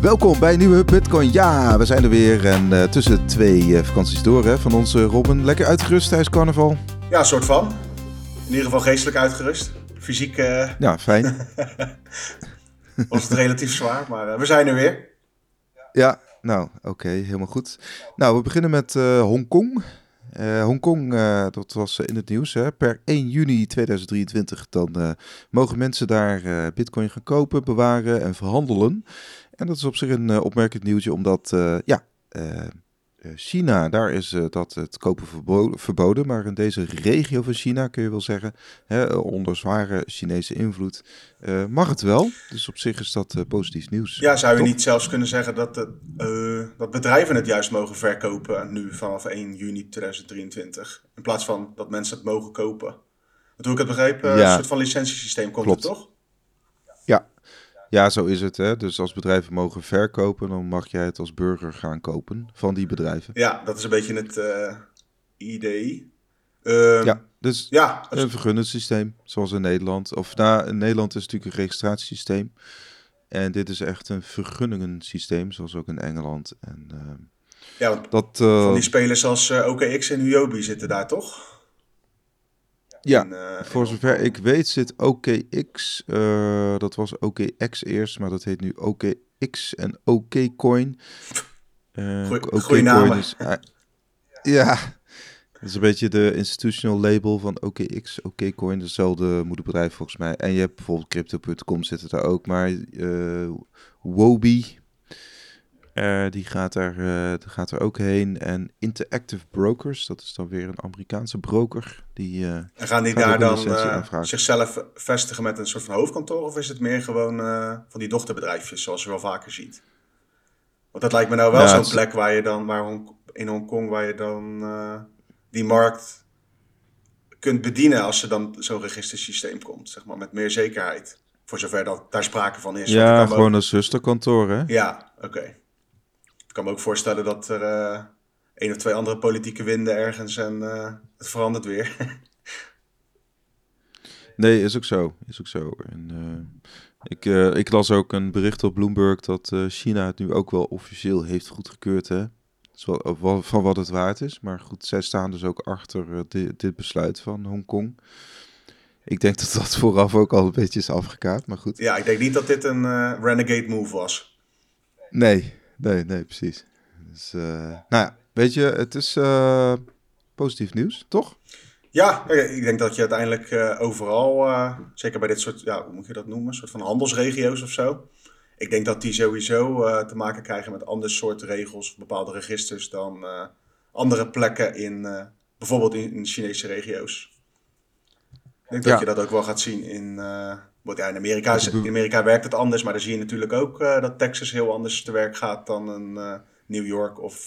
Welkom bij een nieuwe Bitcoin. Ja, we zijn er weer. En uh, tussen twee uh, vakanties door hè, van onze Robin. Lekker uitgerust tijdens carnaval? Ja, een soort van. In ieder geval geestelijk uitgerust. Fysiek. Uh... Ja, fijn. was het relatief zwaar, maar we zijn er weer. Ja, nou, oké, helemaal goed. Nou, we beginnen met Hongkong. Uh, Hongkong, uh, dat was in het nieuws. Hè. Per 1 juni 2023 dan mogen mensen daar bitcoin gaan kopen, bewaren en verhandelen. En dat is op zich een opmerkend nieuwtje, omdat ja, China, daar is dat het kopen verboden. Maar in deze regio van China kun je wel zeggen, hè, onder zware Chinese invloed, mag het wel. Dus op zich is dat positief nieuws. Ja, zou je niet zelfs kunnen zeggen dat, de, dat bedrijven het juist mogen verkopen nu vanaf 1 juni 2023? In plaats van dat mensen het mogen kopen. Want hoe ik het begreep, ja. een soort van licentiesysteem komt Klopt. er toch? Ja, zo is het. Hè? Dus als bedrijven mogen verkopen, dan mag jij het als burger gaan kopen van die bedrijven. Ja, dat is een beetje het uh, idee. Um, ja, dus ja, een vergunnen systeem, zoals in Nederland. Of nou, in Nederland is het natuurlijk een registratiesysteem. En dit is echt een vergunningensysteem, zoals ook in Engeland. En, uh, ja, dat, van die spelers als uh, OKX en Huobi zitten daar toch? Ja, uh, voor zover ik weet zit OKX, uh, dat was OKX eerst, maar dat heet nu OKX en OKCoin. Uh, Goeie namen. Is, ja, dat is een beetje de institutional label van OKX, OKCoin, dezelfde moederbedrijf volgens mij. En je hebt bijvoorbeeld Crypto.com zitten daar ook, maar Wobi, uh, die gaat er, uh, gaat er ook heen. En Interactive Brokers, dat is dan weer een Amerikaanse broker. Die, uh, en gaan die daar dan zichzelf vestigen met een soort van hoofdkantoor? Of is het meer gewoon van die dochterbedrijfjes, zoals je wel vaker ziet? Want dat lijkt me nou wel ja, zo'n plek waar je dan, waar Hong, in Hongkong, waar je dan die markt kunt bedienen als er dan zo'n registersysteem komt, zeg maar, met meer zekerheid. Voor zover dat daar sprake van is. Ja, gewoon een zusterkantoor, hè? Ja, oké kan me ook voorstellen dat er uh, één of twee andere politieke winden ergens en uh, het verandert weer. nee, is ook zo. Is ook zo. En, uh, ik, ik las ook een bericht op Bloomberg dat China het nu ook wel officieel heeft goedgekeurd. Hè? Wel, van wat het waard is. Maar goed, zij staan dus ook achter dit, dit besluit van Hongkong. Ik denk dat dat vooraf ook al een beetje is afgekaart, maar goed. Ja, ik denk niet dat dit een renegade move was. Nee, nee, nee, precies. Dus, uh, nou ja, weet je, het is uh, positief nieuws, toch? Ja, ik denk dat je uiteindelijk uh, overal, zeker bij dit soort, ja, hoe moet je dat noemen, soort van handelsregio's of zo. Ik denk dat die sowieso te maken krijgen met ander soort regels, of bepaalde registers dan andere plekken in, bijvoorbeeld in, Chinese regio's. Ik denk dat je dat ook wel gaat zien in, ja, in, Amerika, in Amerika werkt het anders, maar dan zie je natuurlijk ook uh, dat Texas heel anders te werk gaat dan een uh, New York of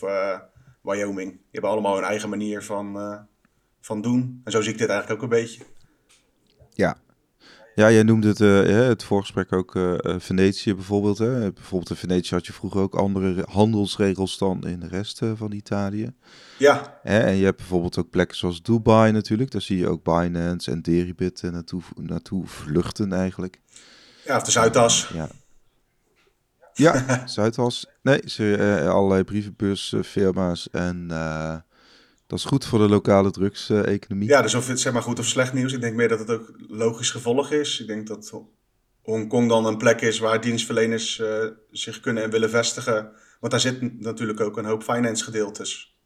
Wyoming. Die hebben allemaal hun eigen manier van, van doen. En zo zie ik dit eigenlijk ook een beetje. Ja, jij noemde het, uh, het voorgesprek ook uh, Venetië bijvoorbeeld. Hè? Bijvoorbeeld in Venetië had je vroeger ook andere handelsregels dan in de rest uh, van Italië. Ja. Hè? En je hebt bijvoorbeeld ook plekken zoals Dubai natuurlijk. Daar zie je ook Binance en Deribit naartoe, naartoe vluchten eigenlijk. Ja, of de Zuidas. Ja. Ja, Zuidas. Nee, ze, allerlei brievenbusfirma's en dat is goed voor de lokale drugseconomie. ja, dus of het zeg maar goed of slecht nieuws. Ik denk meer dat het ook logisch gevolg is. Ik denk dat Hongkong dan een plek is waar dienstverleners uh, zich kunnen en willen vestigen. Want daar zit natuurlijk ook een hoop finance gedeeltes.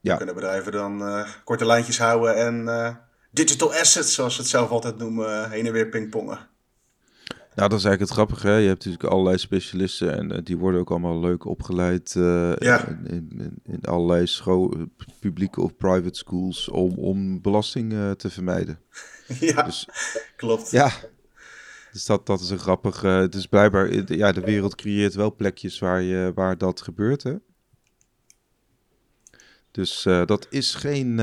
Ja. kunnen bedrijven dan uh, korte lijntjes houden en uh, digital assets, zoals ze het zelf altijd noemen, heen en weer pingpongen. Nou, dat is eigenlijk het grappige. Hè? Je hebt natuurlijk allerlei specialisten en uh, die worden ook allemaal leuk opgeleid uh, ja. in, in, in, allerlei school, publieke of private schools om, om belasting uh, te vermijden. Ja, dus, klopt. Ja, dus dat, dat is een grappig. het is blijkbaar, ja, de wereld creëert wel plekjes waar, je, waar dat gebeurt. Hè? Dus dat is geen,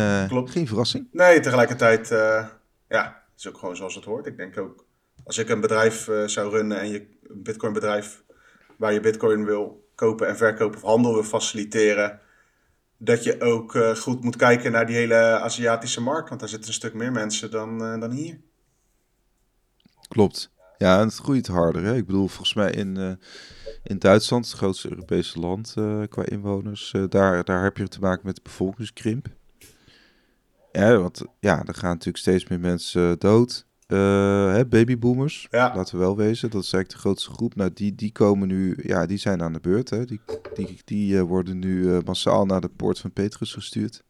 geen verrassing. Nee, tegelijkertijd, ja, het is ook gewoon zoals het hoort. Ik denk ook als ik een bedrijf uh, zou runnen en je een bitcoin bedrijf waar je bitcoin wil kopen en verkopen of handel wil faciliteren, dat je ook uh, goed moet kijken naar die hele Aziatische markt, want daar zitten een stuk meer mensen dan, uh, dan hier. Klopt. Ja, en het groeit harder. Hè? Ik bedoel, volgens mij in, In Duitsland, het grootste Europese land qua inwoners, daar, daar heb je te maken met bevolkingskrimp. Ja, want ja, er gaan natuurlijk steeds meer mensen dood. Hè, babyboomers, ja. laten we wel wezen. Dat is eigenlijk de grootste groep. Nou, die, die komen nu, ja, die zijn aan de beurt. Hè. Die, die, die uh, worden nu uh, massaal naar de poort van Petrus gestuurd.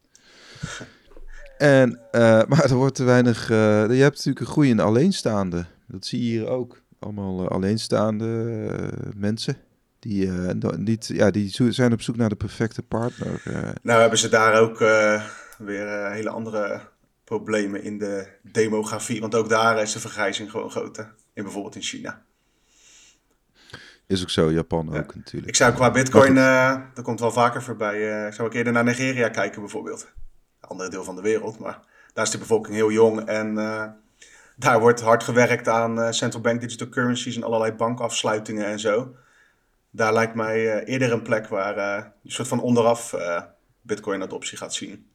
En, maar er wordt te weinig. je hebt natuurlijk een groei in alleenstaande. Dat zie je hier ook. Allemaal alleenstaande mensen. Die, niet, ja, die zijn op zoek naar de perfecte partner. Nou, hebben ze daar ook weer hele andere problemen in de demografie. Want ook daar is de vergrijzing gewoon groter. In bijvoorbeeld in China. Is ook zo, Japan ook natuurlijk. Ik zou qua bitcoin, uh, dat komt wel vaker voorbij, uh, zou ik eerder naar Nigeria kijken bijvoorbeeld. Andere deel van de wereld, maar daar is de bevolking heel jong en uh, daar wordt hard gewerkt aan central bank digital currencies en allerlei bankafsluitingen en zo. Daar lijkt mij eerder een plek waar een soort van onderaf bitcoin adoptie gaat zien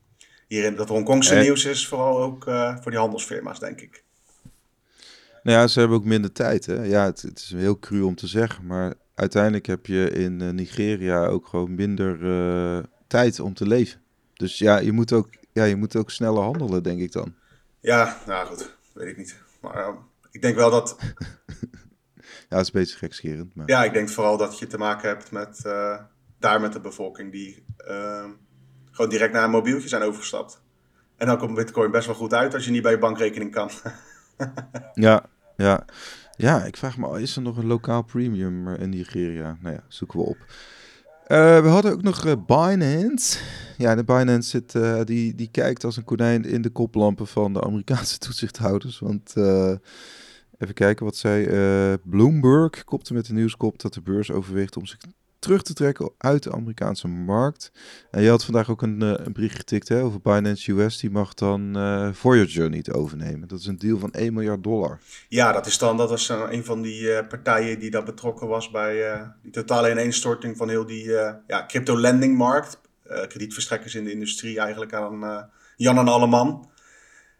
hier in dat Hongkongse eh, nieuws is vooral ook uh, voor die handelsfirma's, denk ik. Nou ja, ze hebben ook minder tijd. Hè? Ja, het, het is heel cru om te zeggen, maar uiteindelijk heb je in uh, Nigeria ook gewoon minder uh, tijd om te leven. Dus ja, je moet ook, ja, je moet ook sneller handelen, denk ik dan. Ja, nou goed, weet ik niet. Maar ik denk wel dat. ja, het is een beetje gekscherend. Maar... Ja, ik denk vooral dat je te maken hebt met daar met de bevolking die ehm, gewoon direct naar een mobieltje zijn overgestapt. En dan komt Bitcoin best wel goed uit als je niet bij je bankrekening kan. ja, ja. Ja, ik vraag me is er nog een lokaal premium in Nigeria? Nou ja, zoeken we op. Uh, we hadden ook nog uh, Binance. Ja, de Binance zit, uh, die, die kijkt als een konijn in de koplampen van de Amerikaanse toezichthouders. Want even kijken wat zij. Bloomberg kopte met de nieuwskop dat de beurs overweegt om zich terug te trekken uit de Amerikaanse markt. En je had vandaag ook een, uh, een bericht getikt hè, over Binance US. Die mag dan uh, Voyager niet overnemen. Dat is een deal van 1 miljard dollar. Ja, dat is dan dat was uh, een van die partijen die dan betrokken was bij die totale ineenstorting van heel die ja, crypto lending markt. kredietverstrekkers in de industrie eigenlijk aan Jan en Alleman.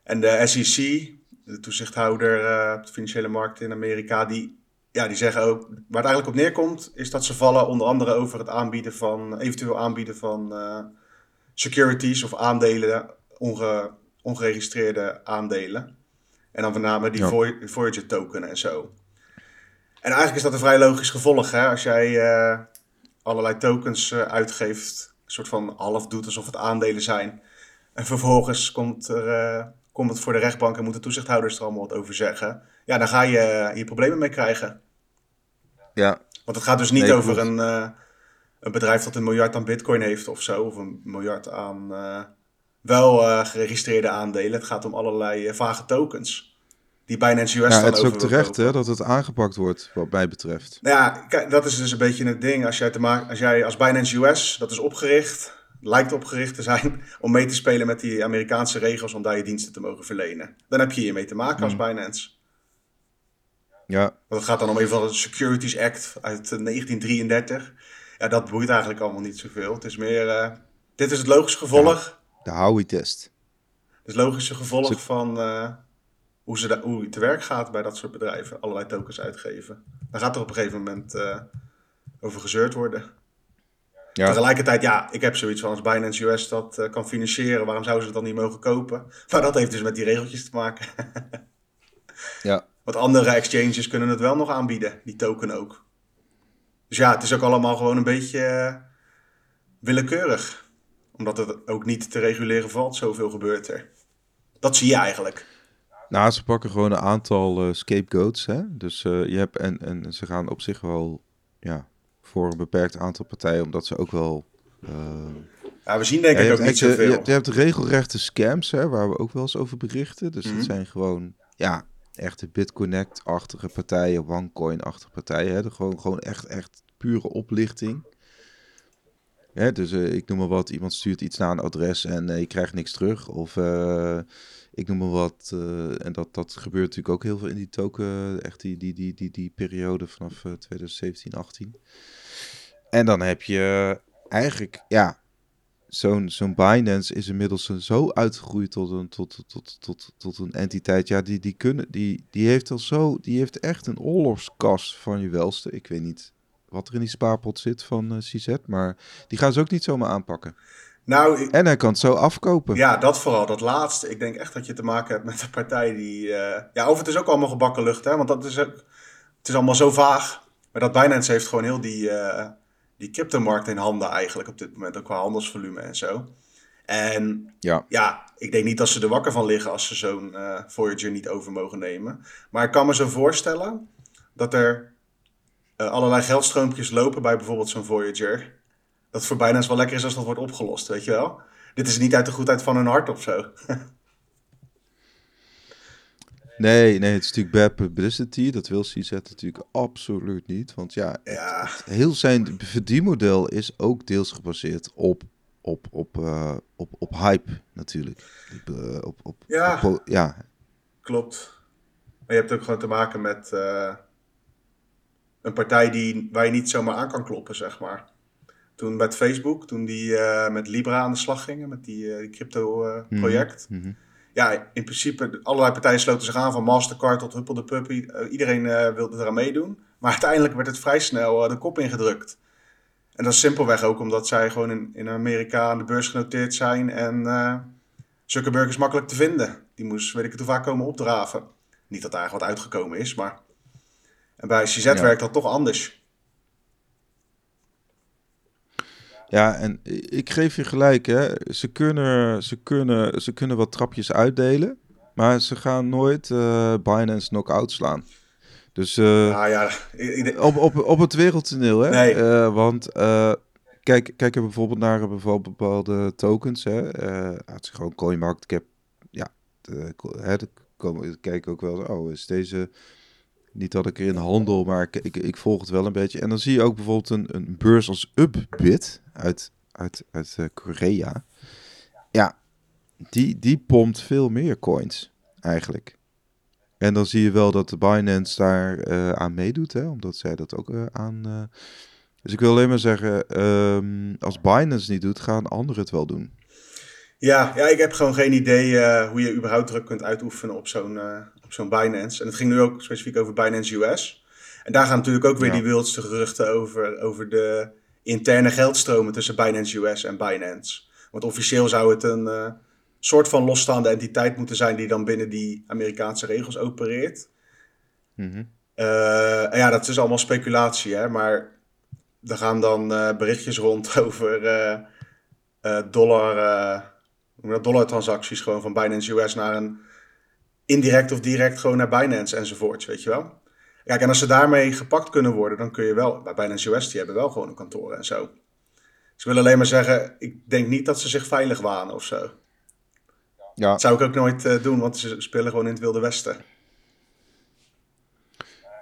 En de SEC, de toezichthouder op de financiële markt in Amerika, die ja, die zeggen ook, waar het eigenlijk op neerkomt, is dat ze vallen onder andere over het aanbieden van, eventueel aanbieden van uh, securities of aandelen, onge, ongeregistreerde aandelen. En dan name die ja. Voyager token en zo. En eigenlijk is dat een vrij logisch gevolg, hè? Als jij uh, allerlei tokens uh, uitgeeft, een soort van half doet alsof het aandelen zijn. En vervolgens komt, er, komt het voor de rechtbank en moeten toezichthouders er allemaal wat over zeggen. Ja, dan ga je hier problemen mee krijgen. Ja. Want het gaat dus niet over een, uh, een bedrijf dat een miljard aan bitcoin heeft of zo. Of een miljard aan uh, wel uh, geregistreerde aandelen. Het gaat om allerlei vage tokens. Die Binance US ja, dan het is ook terecht hè, dat het aangepakt wordt, wat mij betreft. Nou ja, kijk, dat is dus een beetje het ding. Als jij, te maken, als jij als Binance US, dat is opgericht, lijkt opgericht te zijn, om mee te spelen met die Amerikaanse regels om daar je diensten te mogen verlenen. Dan heb je hiermee te maken als mm. Binance. Ja. Want het gaat dan om een van de Securities Act uit 1933. Eh, ja, dat boeit eigenlijk allemaal niet zoveel. Het is meer, uh, dit is het logische gevolg. de Howey-test. Het logische gevolg van uh, hoe, ze hoe het te werk gaat bij dat soort bedrijven. Allerlei tokens uitgeven. Daar gaat er op een gegeven moment uh, over gezeurd worden. Ja. Tegelijkertijd, ja, ik heb zoiets van als Binance US dat uh, kan financieren, waarom zouden ze het dan niet mogen kopen? Maar dat heeft dus met die regeltjes te maken. ja. Want andere exchanges kunnen het wel nog aanbieden, die token ook. Dus ja, het is ook allemaal gewoon een beetje uh, willekeurig. Omdat het ook niet te reguleren valt, zoveel gebeurt er. Dat zie je eigenlijk. Nou, ze pakken gewoon een aantal uh, scapegoats. Hè? Dus uh, je hebt en, en ze gaan op zich wel ja, voor een beperkt aantal partijen, omdat ze ook wel. ja, we zien denk ik ook niet zoveel. Je, je, hebt regelrechte scams, hè, waar we ook wel eens over berichten. Dus mm dat zijn gewoon ja, echte BitConnect-achtige partijen, OneCoin-achtige partijen. Hè? Gewoon, gewoon echt, echt pure oplichting. Hè, dus uh, ik noem maar wat, iemand stuurt iets naar een adres en uh, je krijgt niks terug. Of uh, ik noem maar wat, en dat, dat gebeurt natuurlijk ook heel veel in die token, echt die, die, die, die, die periode vanaf 2017, 18. En dan heb je eigenlijk, ja, zo'n zo'n Binance is inmiddels zo uitgegroeid tot een, tot, tot, tot, tot een entiteit. Ja, die, die, kunnen, die, die heeft al zo, die heeft echt een oorlogskast van je welste. Ik weet niet wat er in die spaarpot zit van uh, CZ. Maar die gaan ze ook niet zomaar aanpakken. Nou, ik, En hij kan het zo afkopen. ja, dat vooral, dat laatste. Ik denk echt dat je te maken hebt met een partij die... eh, ja, of het is ook allemaal gebakken lucht, hè. Want dat is ook... Het is allemaal zo vaag. Maar dat Binance heeft gewoon heel die, eh die cryptomarkt in handen eigenlijk op dit moment. Ook qua handelsvolume en zo. En Ja. ja, ik denk niet dat ze er wakker van liggen als ze zo'n eh Voyager niet over mogen nemen. Maar ik kan me zo voorstellen dat er eh, allerlei geldstroompjes lopen bij bijvoorbeeld zo'n Voyager. Dat voor Binance wel lekker is als dat wordt opgelost, weet je wel? Dit is niet uit de goedheid van hun hart of zo. Nee, nee, het is natuurlijk bad publicity. Dat wil CZ natuurlijk absoluut niet. Want ja, Ja, heel zijn verdienmodel is ook deels gebaseerd op, op, op, eh, op, op hype natuurlijk. Op, op, op, Ja. op ja. klopt. Maar je hebt ook gewoon te maken met eh, een partij die, waar je niet zomaar aan kan kloppen, zeg maar. Toen met Facebook, toen die eh, met Libra aan de slag gingen, met die, eh, die crypto-project. Ja, in principe, allerlei partijen sloten zich aan, van Mastercard tot Huppel de Puppy. Eh, iedereen eh, wilde eraan meedoen. Maar uiteindelijk werd het vrij snel eh, de kop ingedrukt. En dat is simpelweg ook omdat zij gewoon in, in Amerika aan de beurs genoteerd zijn. En Zuckerberg is makkelijk te vinden. Die moest, weet ik het hoe vaak, komen opdraven. Niet dat daar wat uitgekomen is, maar... En bij CZ Ja. werkt dat toch anders. Ja, en ik geef je gelijk, hè. Ze kunnen, ze kunnen, ze kunnen wat trapjes uitdelen, maar ze gaan nooit eh Binance knock-out slaan. Dus eh, Nou ja, op, op, op het wereldtoneel, hè. Nee. Eh, want kijk, kijk er bijvoorbeeld naar bijvoorbeeld bepaalde tokens, hè. Als je gewoon CoinMarketCap, ja, de, hè, de, kijk ook wel, oh, is deze... Niet dat ik erin handel, maar ik, ik, ik volg het wel een beetje. En dan zie je ook bijvoorbeeld een, een beurs als Upbit uit, uit, uit eh, Korea. Ja, die, die pompt veel meer coins eigenlijk. En dan zie je wel dat de Binance daar eh, aan meedoet, hè, omdat zij dat ook eh, aan... Dus ik wil alleen maar zeggen, ehm, als Binance niet doet, gaan anderen het wel doen. Ja, ja, ik heb gewoon geen idee hoe je überhaupt druk kunt uitoefenen op zo'n op zo'n Binance. En het ging nu ook specifiek over Binance US. En daar gaan natuurlijk ook weer Ja. die wildste geruchten over, over de interne geldstromen tussen Binance US en Binance. Want officieel zou het een eh, soort van losstaande entiteit moeten zijn die dan binnen die Amerikaanse regels opereert. Mhm. Eh, ja, dat is allemaal speculatie, hè, maar er gaan dan eh, berichtjes rond over dollar, dat, dollartransacties gewoon van Binance US naar een indirect of direct gewoon naar Binance enzovoorts, weet je wel. Kijk, en als ze daarmee gepakt kunnen worden, dan kun je wel, bij Binance US, die hebben wel gewoon een kantoor en zo. Ze willen alleen maar zeggen, ik denk niet dat ze zich veilig wanen of zo. Ja, Dat zou ik ook nooit eh, doen, want ze spelen gewoon in het Wilde Westen.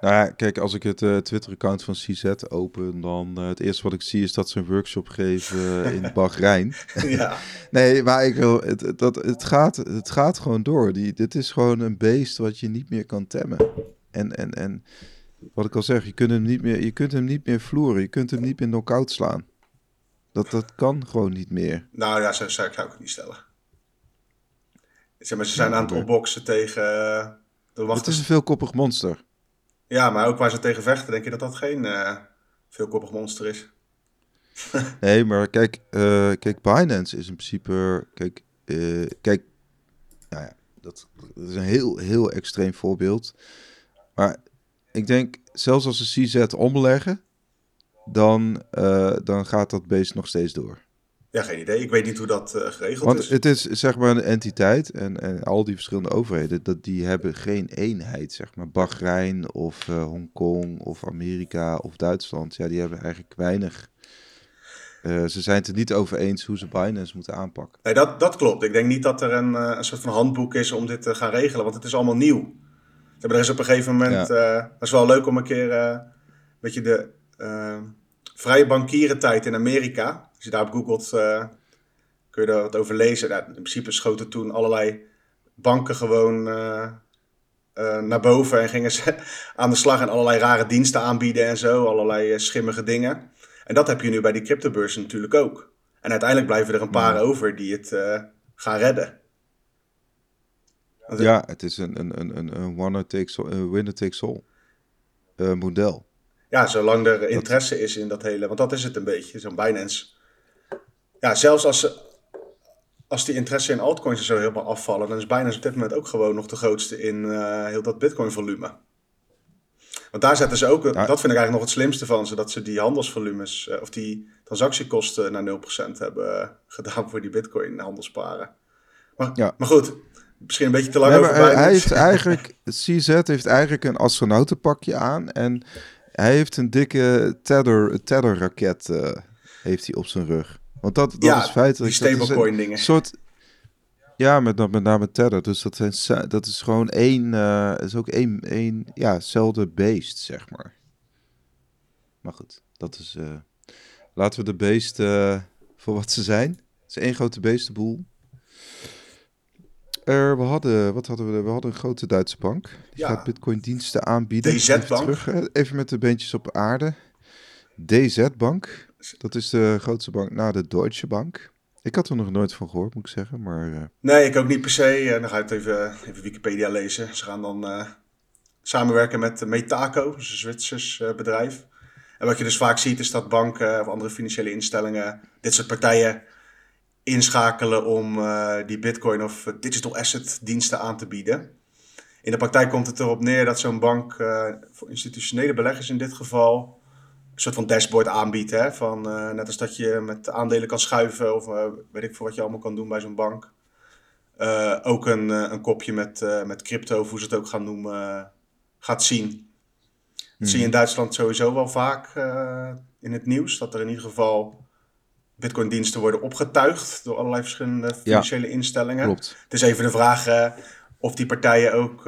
nou ja, kijk, als ik het eh, Twitter-account van CZ open, dan eh, het eerste wat ik zie is dat ze een workshop geven in Bahrein. ja. Nee, maar ik wil, het- dat, het, gaat, het gaat gewoon door. Die, dit is gewoon een beest wat je niet meer kan temmen. En, en, en wat ik al zeg, je kunt hem niet meer, je kunt hem niet meer vloeren. Je kunt hem niet meer knock-out slaan. Dat, dat kan gewoon niet meer. Nou ja, zo zou ik het niet stellen. Zeg maar, ze zijn Ja, aan het opboksen tegen... eh, de Het is een veelkoppig monster. Ja, maar ook waar ze tegen vechten, denk je dat dat geen eh veelkoppig monster is? Nee, maar kijk, eh, kijk, Binance is in principe, kijk, kijk, nou ja, dat, dat is een heel, heel extreem voorbeeld. Maar ik denk, zelfs als ze CZ omleggen, dan, eh, dan gaat dat beest nog steeds door. Ja, geen idee. Ik weet niet hoe dat eh, geregeld Want is. het is zeg maar een entiteit en, en al die verschillende overheden, dat, die hebben geen eenheid, zeg maar. Bahrein of eh, Hongkong of Amerika of Duitsland, ja, die hebben eigenlijk weinig. ze zijn het er niet over eens hoe ze Binance moeten aanpakken. Nee, dat, dat klopt. Ik denk niet dat er een, een soort van handboek is om dit te gaan regelen, want het is allemaal nieuw. Er is op een gegeven moment... eh dat is wel leuk om een keer... eh weet je, de eh, vrije bankierentijd in Amerika. Als je daarop googelt, eh, kun je daar wat over lezen. Nou, in principe schoten toen allerlei banken gewoon eh, eh, naar boven en gingen ze aan de slag en allerlei rare diensten aanbieden en zo. Allerlei eh, schimmige dingen. En dat heb je nu bij die cryptobeurzen natuurlijk ook. En uiteindelijk blijven er een paar over die het eh, gaan redden. Ja, het is een, een, een, een, een winner takes all, winner takes all eh, model. ja, zolang er interesse is in dat hele, want dat is het een beetje, zo'n Binance. Ja, zelfs als, als die interesse in altcoins er zo helemaal afvallen, dan is Binance op dit moment ook gewoon nog de grootste in eh, heel dat Bitcoin volume. Want daar zetten ze ook, dat vind ik eigenlijk nog het slimste van ze, dat ze die handelsvolumes uh, of die transactiekosten naar 0% hebben gedaan voor die Bitcoin handelsparen. Maar, ja. maar goed, misschien een beetje te lang over hij, hij heeft eigenlijk, CZ heeft eigenlijk een astronautenpakje aan en hij heeft een dikke tether, tether raket uh, heeft hij op zijn rug. Want dat, dat ja, is feitelijk... Die stablecoin dingen. soort... Ja, met, met name Tether. Dus dat, zijn, dat is gewoon één... Uh, is ook één, één... Ja, hetzelfde beest, zeg maar. Maar goed, dat is... Uh, laten we de beest uh, voor wat ze zijn. Het is één grote beestenboel. Er, we hadden, wat hadden we? We hadden een grote Duitse bank. Die ja. gaat Bitcoin diensten aanbieden. DZ-bank. Even, even met de beentjes op aarde. DZ-bank. Dat is de grootste bank na de Deutsche Bank. Ik had er nog nooit van gehoord, moet ik zeggen. Maar, uh... Nee, ik ook niet per se. En dan ga ik het even, even Wikipedia lezen. Ze gaan dan uh, samenwerken met Metaco, dus een Zwitsers uh, bedrijf. En wat je dus vaak ziet is dat banken of andere financiële instellingen dit soort partijen inschakelen om die bitcoin of digital asset diensten aan te bieden. In de praktijk komt het erop neer dat zo'n bank voor institutionele beleggers in dit geval een soort van dashboard aanbiedt. Hè? Van, uh, net als dat je met aandelen kan schuiven of weet ik veel wat je allemaal kan doen bij zo'n bank. Ook een, een kopje met, met crypto, of hoe ze het ook gaan noemen, gaat zien. Dat zie je in hmm. Duitsland sowieso wel vaak in het nieuws. Dat er in ieder geval Bitcoin-diensten worden opgetuigd door allerlei verschillende financiële instellingen. Klopt. Het is even de vraag of die partijen ook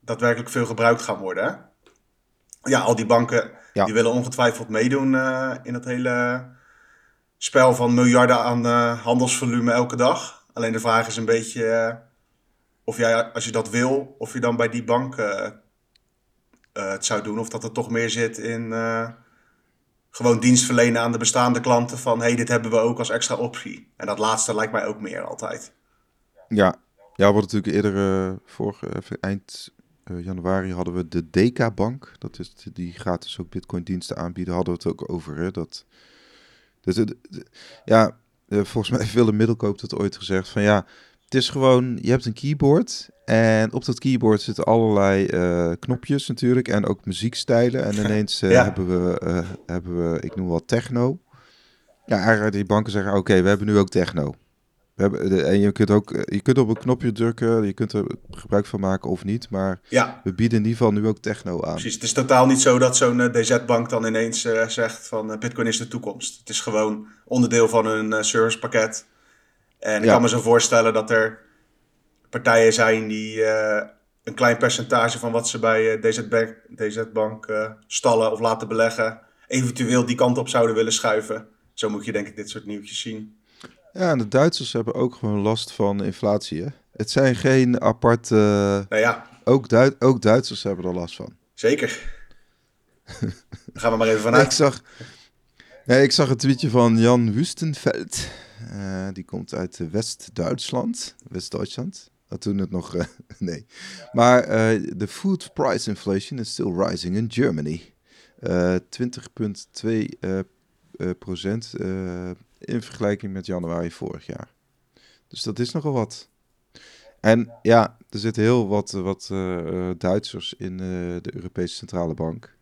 daadwerkelijk veel gebruikt gaan worden. Hè? Ja, al die banken die willen ongetwijfeld meedoen uh, in dat hele spel van miljarden aan uh, handelsvolume elke dag. Alleen de vraag is een beetje uh, of jij, als je dat wil, of je dan bij die bank het zou doen. Of dat er toch meer zit in gewoon dienst verlenen aan de bestaande klanten van hey, dit hebben we ook als extra optie. En dat laatste lijkt mij ook meer altijd. Ja, ja, wat natuurlijk eerder vorige eind uh, januari hadden we de DK Bank. Dat is, die gratis ook Bitcoin diensten aanbieden. Hadden we het ook over. Hè? Dat, dus, ja, uh, volgens mij heeft Willem Middelkoop het ooit gezegd. Van ja, het is gewoon, je hebt een keyboard. En op dat keyboard zitten allerlei uh, knopjes natuurlijk. En ook muziekstijlen. En ineens ja. hebben, we, hebben we, ik noem wat techno. Ja, eigenlijk die banken zeggen, oké, we hebben nu ook techno. We hebben, en je kunt ook je kunt op een knopje drukken, je kunt er gebruik van maken of niet. Maar ja. we bieden in ieder geval nu ook techno aan. Precies, het is totaal niet zo dat zo'n DZ-bank dan ineens zegt van Bitcoin is de toekomst. Het is gewoon onderdeel van hun servicepakket. En ik ja. kan me zo voorstellen dat er partijen zijn die een klein percentage van wat ze bij DZ-bank DZ stallen of laten beleggen, eventueel die kant op zouden willen schuiven. Zo moet je denk ik dit soort nieuwtjes zien. Ja, en de Duitsers hebben ook gewoon last van inflatie. Hè? Het zijn geen aparte. Nou ja. Ook, Duit ook Duitsers hebben er last van. Zeker. Daar gaan we maar even vanuit. ik, zag, nee, ik zag een tweetje van Jan Wustenveld. Uh, die komt uit West-Duitsland. West-Duitsland. Toen het nog. Uh, nee. Maar uh, de food price inflation is still rising in Germany. 20,2 procent in vergelijking met januari vorig jaar. Dus dat is nogal wat. En ja, er zitten heel wat, wat uh, Duitsers in uh, de Europese Centrale Bank.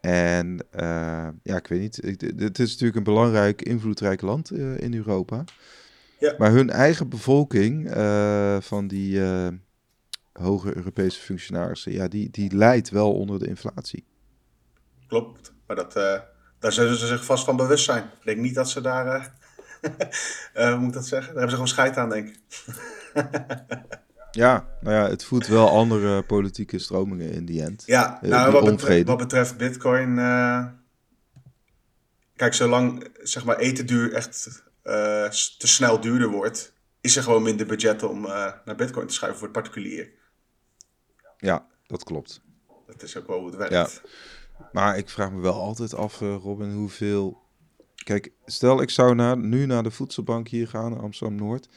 En uh, ja, ik weet niet. Het is natuurlijk een belangrijk, invloedrijk land in Europa. Ja. Maar hun eigen bevolking van die hoge Europese functionarissen, ja, die, die leidt wel onder de inflatie. Klopt, maar dat, daar zullen ze zich vast van bewust zijn. Ik denk niet dat ze daar, hoe moet ik dat zeggen? Daar hebben ze gewoon scheid aan, denk ik. ja, nou ja, het voedt wel andere politieke stromingen in die end. Ja, nou, wat, betreft, wat, betreft, Bitcoin. kijk, zolang zeg maar eten duur echt te snel duurder wordt, is er gewoon minder budget om naar Bitcoin te schuiven voor het particulier. Ja, dat klopt. Dat is ook wel hoe het werkt. Ja. Maar ik vraag me wel altijd af, uh, Robin, hoeveel... Kijk, stel ik zou naar, nu naar de voedselbank hier gaan, Amsterdam-Noord,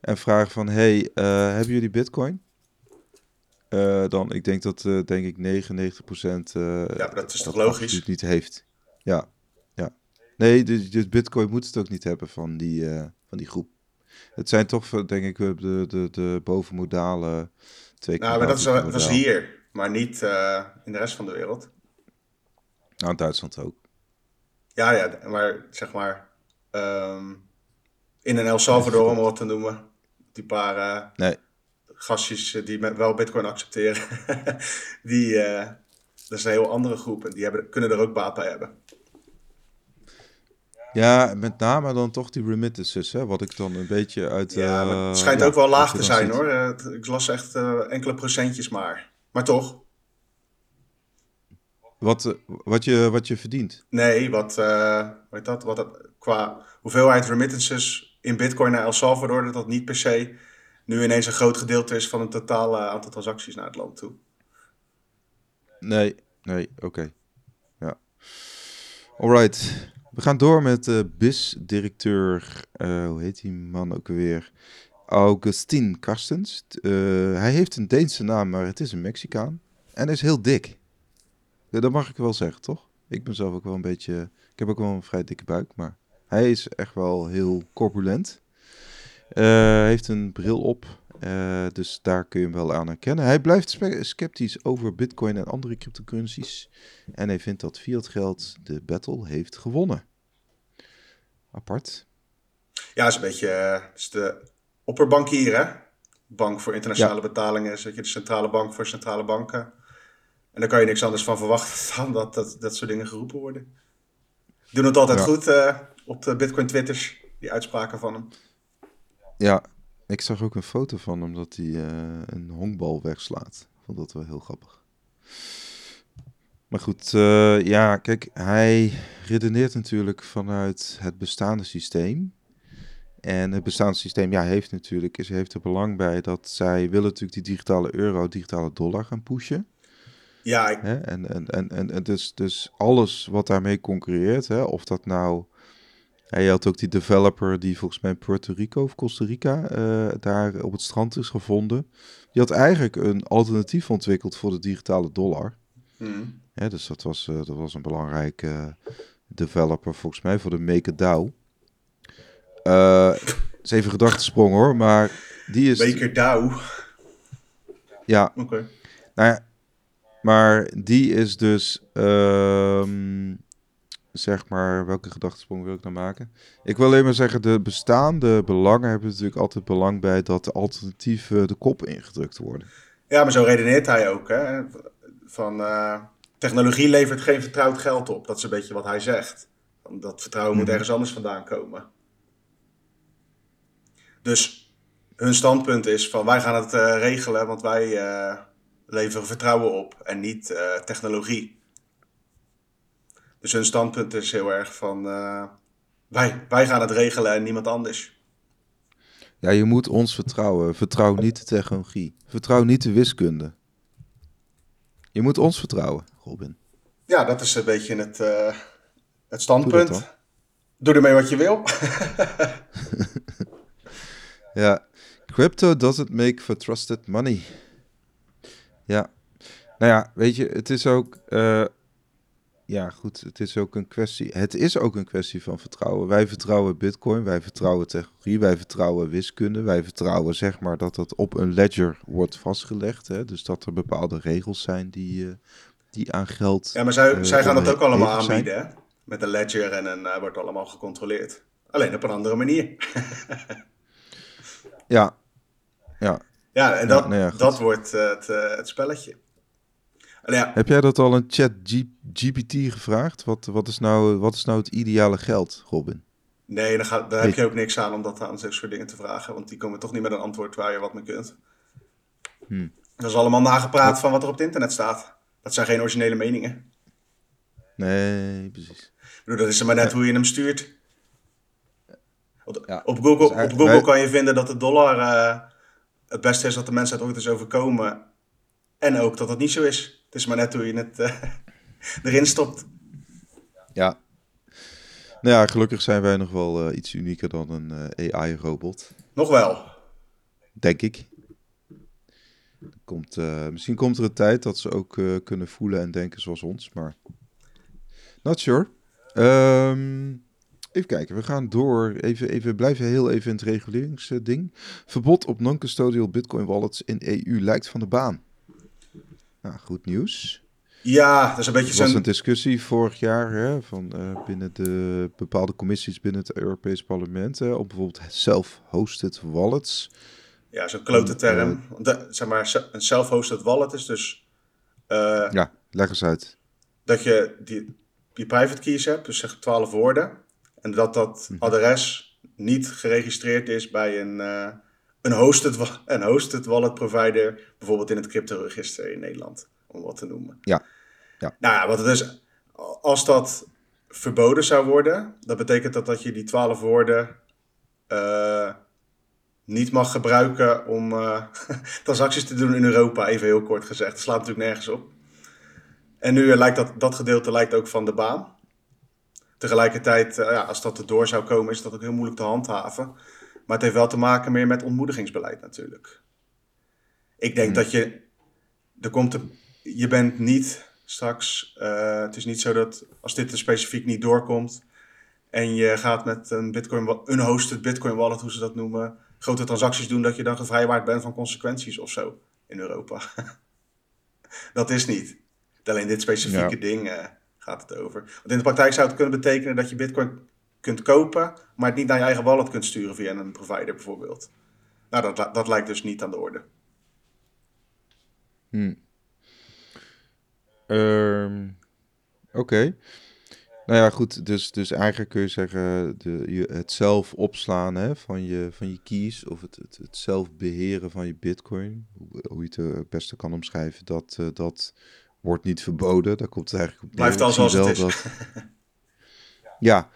en vragen van, hey, hebben jullie bitcoin? eh, dan ik denk dat eh, denk ik 99 procent Ja, dat is toch logisch? het niet heeft. Ja. Nee, dus, dus Bitcoin moet het ook niet hebben van die, eh, van die groep. Het zijn toch, eh, denk ik, de, de, de bovenmodale twee Nou, maar dat is, dat is hier, maar niet eh, in de rest van de wereld. Nou, in Duitsland ook. Ja, ja, maar zeg maar ehm, in een El Salvador, om wat te noemen. Die paar Nee, gastjes die met, wel bitcoin accepteren, die, dat is een heel andere groep. En die hebben, kunnen er ook baat bij hebben. Ja, met name dan toch die remittances, hè, wat ik dan een beetje uit... Ja, eh, het schijnt ja, ook wel laag te zijn ziet. hoor. Eh, ik las echt eh, enkele procentjes maar. Maar toch, Wat, wat, je, wat je verdient. nee, wat, hoe heet dat? Wat dat, qua hoeveelheid remittances in bitcoin naar El Salvador, dat dat niet per se nu ineens een groot gedeelte is van het totale aantal transacties naar het land toe. Nee, nee, oké. Ja. Alright. We gaan door met de BIS-directeur, eh, hoe heet die man ook alweer? Augustin Karstens. Eh, hij heeft een Deense naam, maar het is een Mexicaan. En is heel dik. Dat mag ik wel zeggen, toch? Ik ben zelf ook wel een beetje... Ik heb ook wel een vrij dikke buik, maar hij is echt wel heel corpulent. Eh, heeft een bril op, eh, dus daar kun je hem wel aan herkennen. Hij blijft sceptisch over bitcoin en andere cryptocurrencies. En hij vindt dat fiat geld de battle heeft gewonnen. Apart. Ja, is een beetje eh, is de opperbankier, hè? Bank voor internationale betalingen is dat je de centrale bank voor centrale banken. En daar kan je niks anders van verwachten dan dat dat, dat soort dingen geroepen worden. Doen het altijd Ja. goed eh, op de Bitcoin Twitters, die uitspraken van hem. Ja, ik zag ook een foto van hem dat hij eh, een honkbal wegslaat. Vond dat wel heel grappig. Maar goed, eh, ja, kijk, hij redeneert natuurlijk vanuit het bestaande systeem. En het bestaande systeem, ja, heeft natuurlijk, is, heeft er belang bij dat zij willen natuurlijk die digitale euro, digitale dollar gaan pushen. Ja, ik- Hè? En, en, en, en, en dus, dus alles wat daarmee concurreert, hè? of dat nou... Ja, je had ook die developer die volgens mij in Puerto Rico of Costa Rica eh, daar op het strand is gevonden. Die had eigenlijk een alternatief ontwikkeld voor de digitale dollar. hm. Hè, dus dat was, eh, dat was een belangrijke eh, developer volgens mij voor de MakerDAO. Eh is even gedachtesprong hoor, maar die is... Baker Dow. Ja, Oké. Nou ja, maar die is dus, ehm, zeg maar, welke gedachtesprong wil ik nou maken? Ik wil alleen maar zeggen, de bestaande belangen hebben natuurlijk altijd belang bij dat de alternatieven de kop ingedrukt worden. Ja, maar zo redeneert hij ook. Hè? Van eh, technologie levert geen vertrouwd geld op. Dat is een beetje wat hij zegt. Dat vertrouwen moet Mhm. ergens anders vandaan komen. Dus hun standpunt is van wij gaan het eh, regelen, want wij eh, leveren vertrouwen op en niet technologie. Dus hun standpunt is heel erg van eh, wij, wij gaan het regelen en niemand anders. Ja, je moet ons vertrouwen. Vertrouw niet de technologie. Vertrouw niet de wiskunde. Je moet ons vertrouwen, Robin. Ja, dat is een beetje het, eh, het standpunt. Doe ermee wat je wil. Ja, crypto doesn't make for trusted money. Ja, nou ja, weet je, het is ook, eh, ja goed, het is ook een kwestie, het is ook een kwestie van vertrouwen. Wij vertrouwen bitcoin, wij vertrouwen technologie, wij vertrouwen wiskunde, wij vertrouwen zeg maar dat dat op een ledger wordt vastgelegd. Hè? Dus dat er bepaalde regels zijn die, eh, die aan geld... Ja, maar zij, eh, zij gaan dat ook allemaal aanbieden, hè? Met een ledger en een, eh, wordt allemaal gecontroleerd. Alleen op een andere manier. Ja, ja. Ja, en dat, nou ja, dat wordt het, het spelletje. Ja, Heb jij dat al een chat G- GPT gevraagd? Wat, wat, is nou, wat is nou het ideale geld, Robin? nee, daar, daar heb je ook niks aan om dat aan zulke soort dingen te vragen. Want die komen toch niet met een antwoord waar je wat mee kunt. Hmm. Dat is allemaal nagepraat van wat er op het internet staat. Dat zijn geen originele meningen. Nee, precies. Ik bedoel, dat is maar net hoe je hem stuurt. Op, Ja, op Google, dus op Google wij- kan je vinden dat de dollar eh, het beste is dat de mensheid ooit is overkomen. En ook dat het niet zo is. Het is maar net hoe je het eh, erin stopt. Ja. Nou ja, gelukkig zijn wij nog wel eh, iets unieker dan een eh, AI-robot. Nog wel. Denk ik. Komt, uh, misschien komt er een tijd dat ze ook uh, kunnen voelen en denken zoals ons, maar not sure. Um, even kijken, we gaan door. Even, even blijven heel even in het reguleringsding. Verbod op non-custodial bitcoin wallets in EU lijkt van de baan. Nou, goed nieuws. Ja, dat is een beetje zo'n... was een discussie vorig jaar hè, van, uh, binnen de bepaalde commissies binnen het Europees Parlement hè, op bijvoorbeeld self-hosted wallets. Ja, zo'n klote term. Uh, de, zeg maar, een self-hosted wallet is dus... Uh, ja, leg eens uit. Dat je die, die private keys hebt, dus zeg 12 woorden. En dat dat mhm. adres niet geregistreerd is bij een, een, hosted, een hosted wallet provider, bijvoorbeeld in het crypto-register in Nederland, om wat te noemen. Ja. ja. Nou ja, wat het is, als dat verboden zou worden, dat betekent dat, dat je die twaalf woorden uh, niet mag gebruiken om uh, transacties te doen in Europa, even heel kort gezegd. Dat slaat natuurlijk nergens op. En nu lijkt dat, dat gedeelte lijkt ook van de baan. Tegelijkertijd, uh, ja, als dat erdoor zou komen, is dat ook heel moeilijk te handhaven. Maar het heeft wel te maken meer met ontmoedigingsbeleid natuurlijk. Ik denk hmm. dat je, er komt je bent niet straks, uh, het is niet zo dat als dit er specifiek niet doorkomt en je gaat met een bitcoin, een hosted bitcoin wallet, hoe ze dat noemen, grote transacties doen, dat je dan gevrijwaard bent van consequenties of zo in Europa. dat is niet. Alleen dit specifieke ding uh, gaat het over. Want in de praktijk zou het kunnen betekenen dat je bitcoin kunt kopen, maar het niet naar je eigen wallet kunt sturen via een provider bijvoorbeeld. Nou, dat, dat lijkt dus niet aan de orde. Hmm. Um, Oké. Nou ja, goed. Dus, dus eigenlijk kun je zeggen, de, je, het zelf opslaan hè, van, je, van je keys of het, het, het zelf beheren van je bitcoin, hoe, hoe je het het beste kan omschrijven, dat, uh, dat wordt niet verboden. Daar komt het eigenlijk op neer. Blijft al zoals het is. Dat, ja,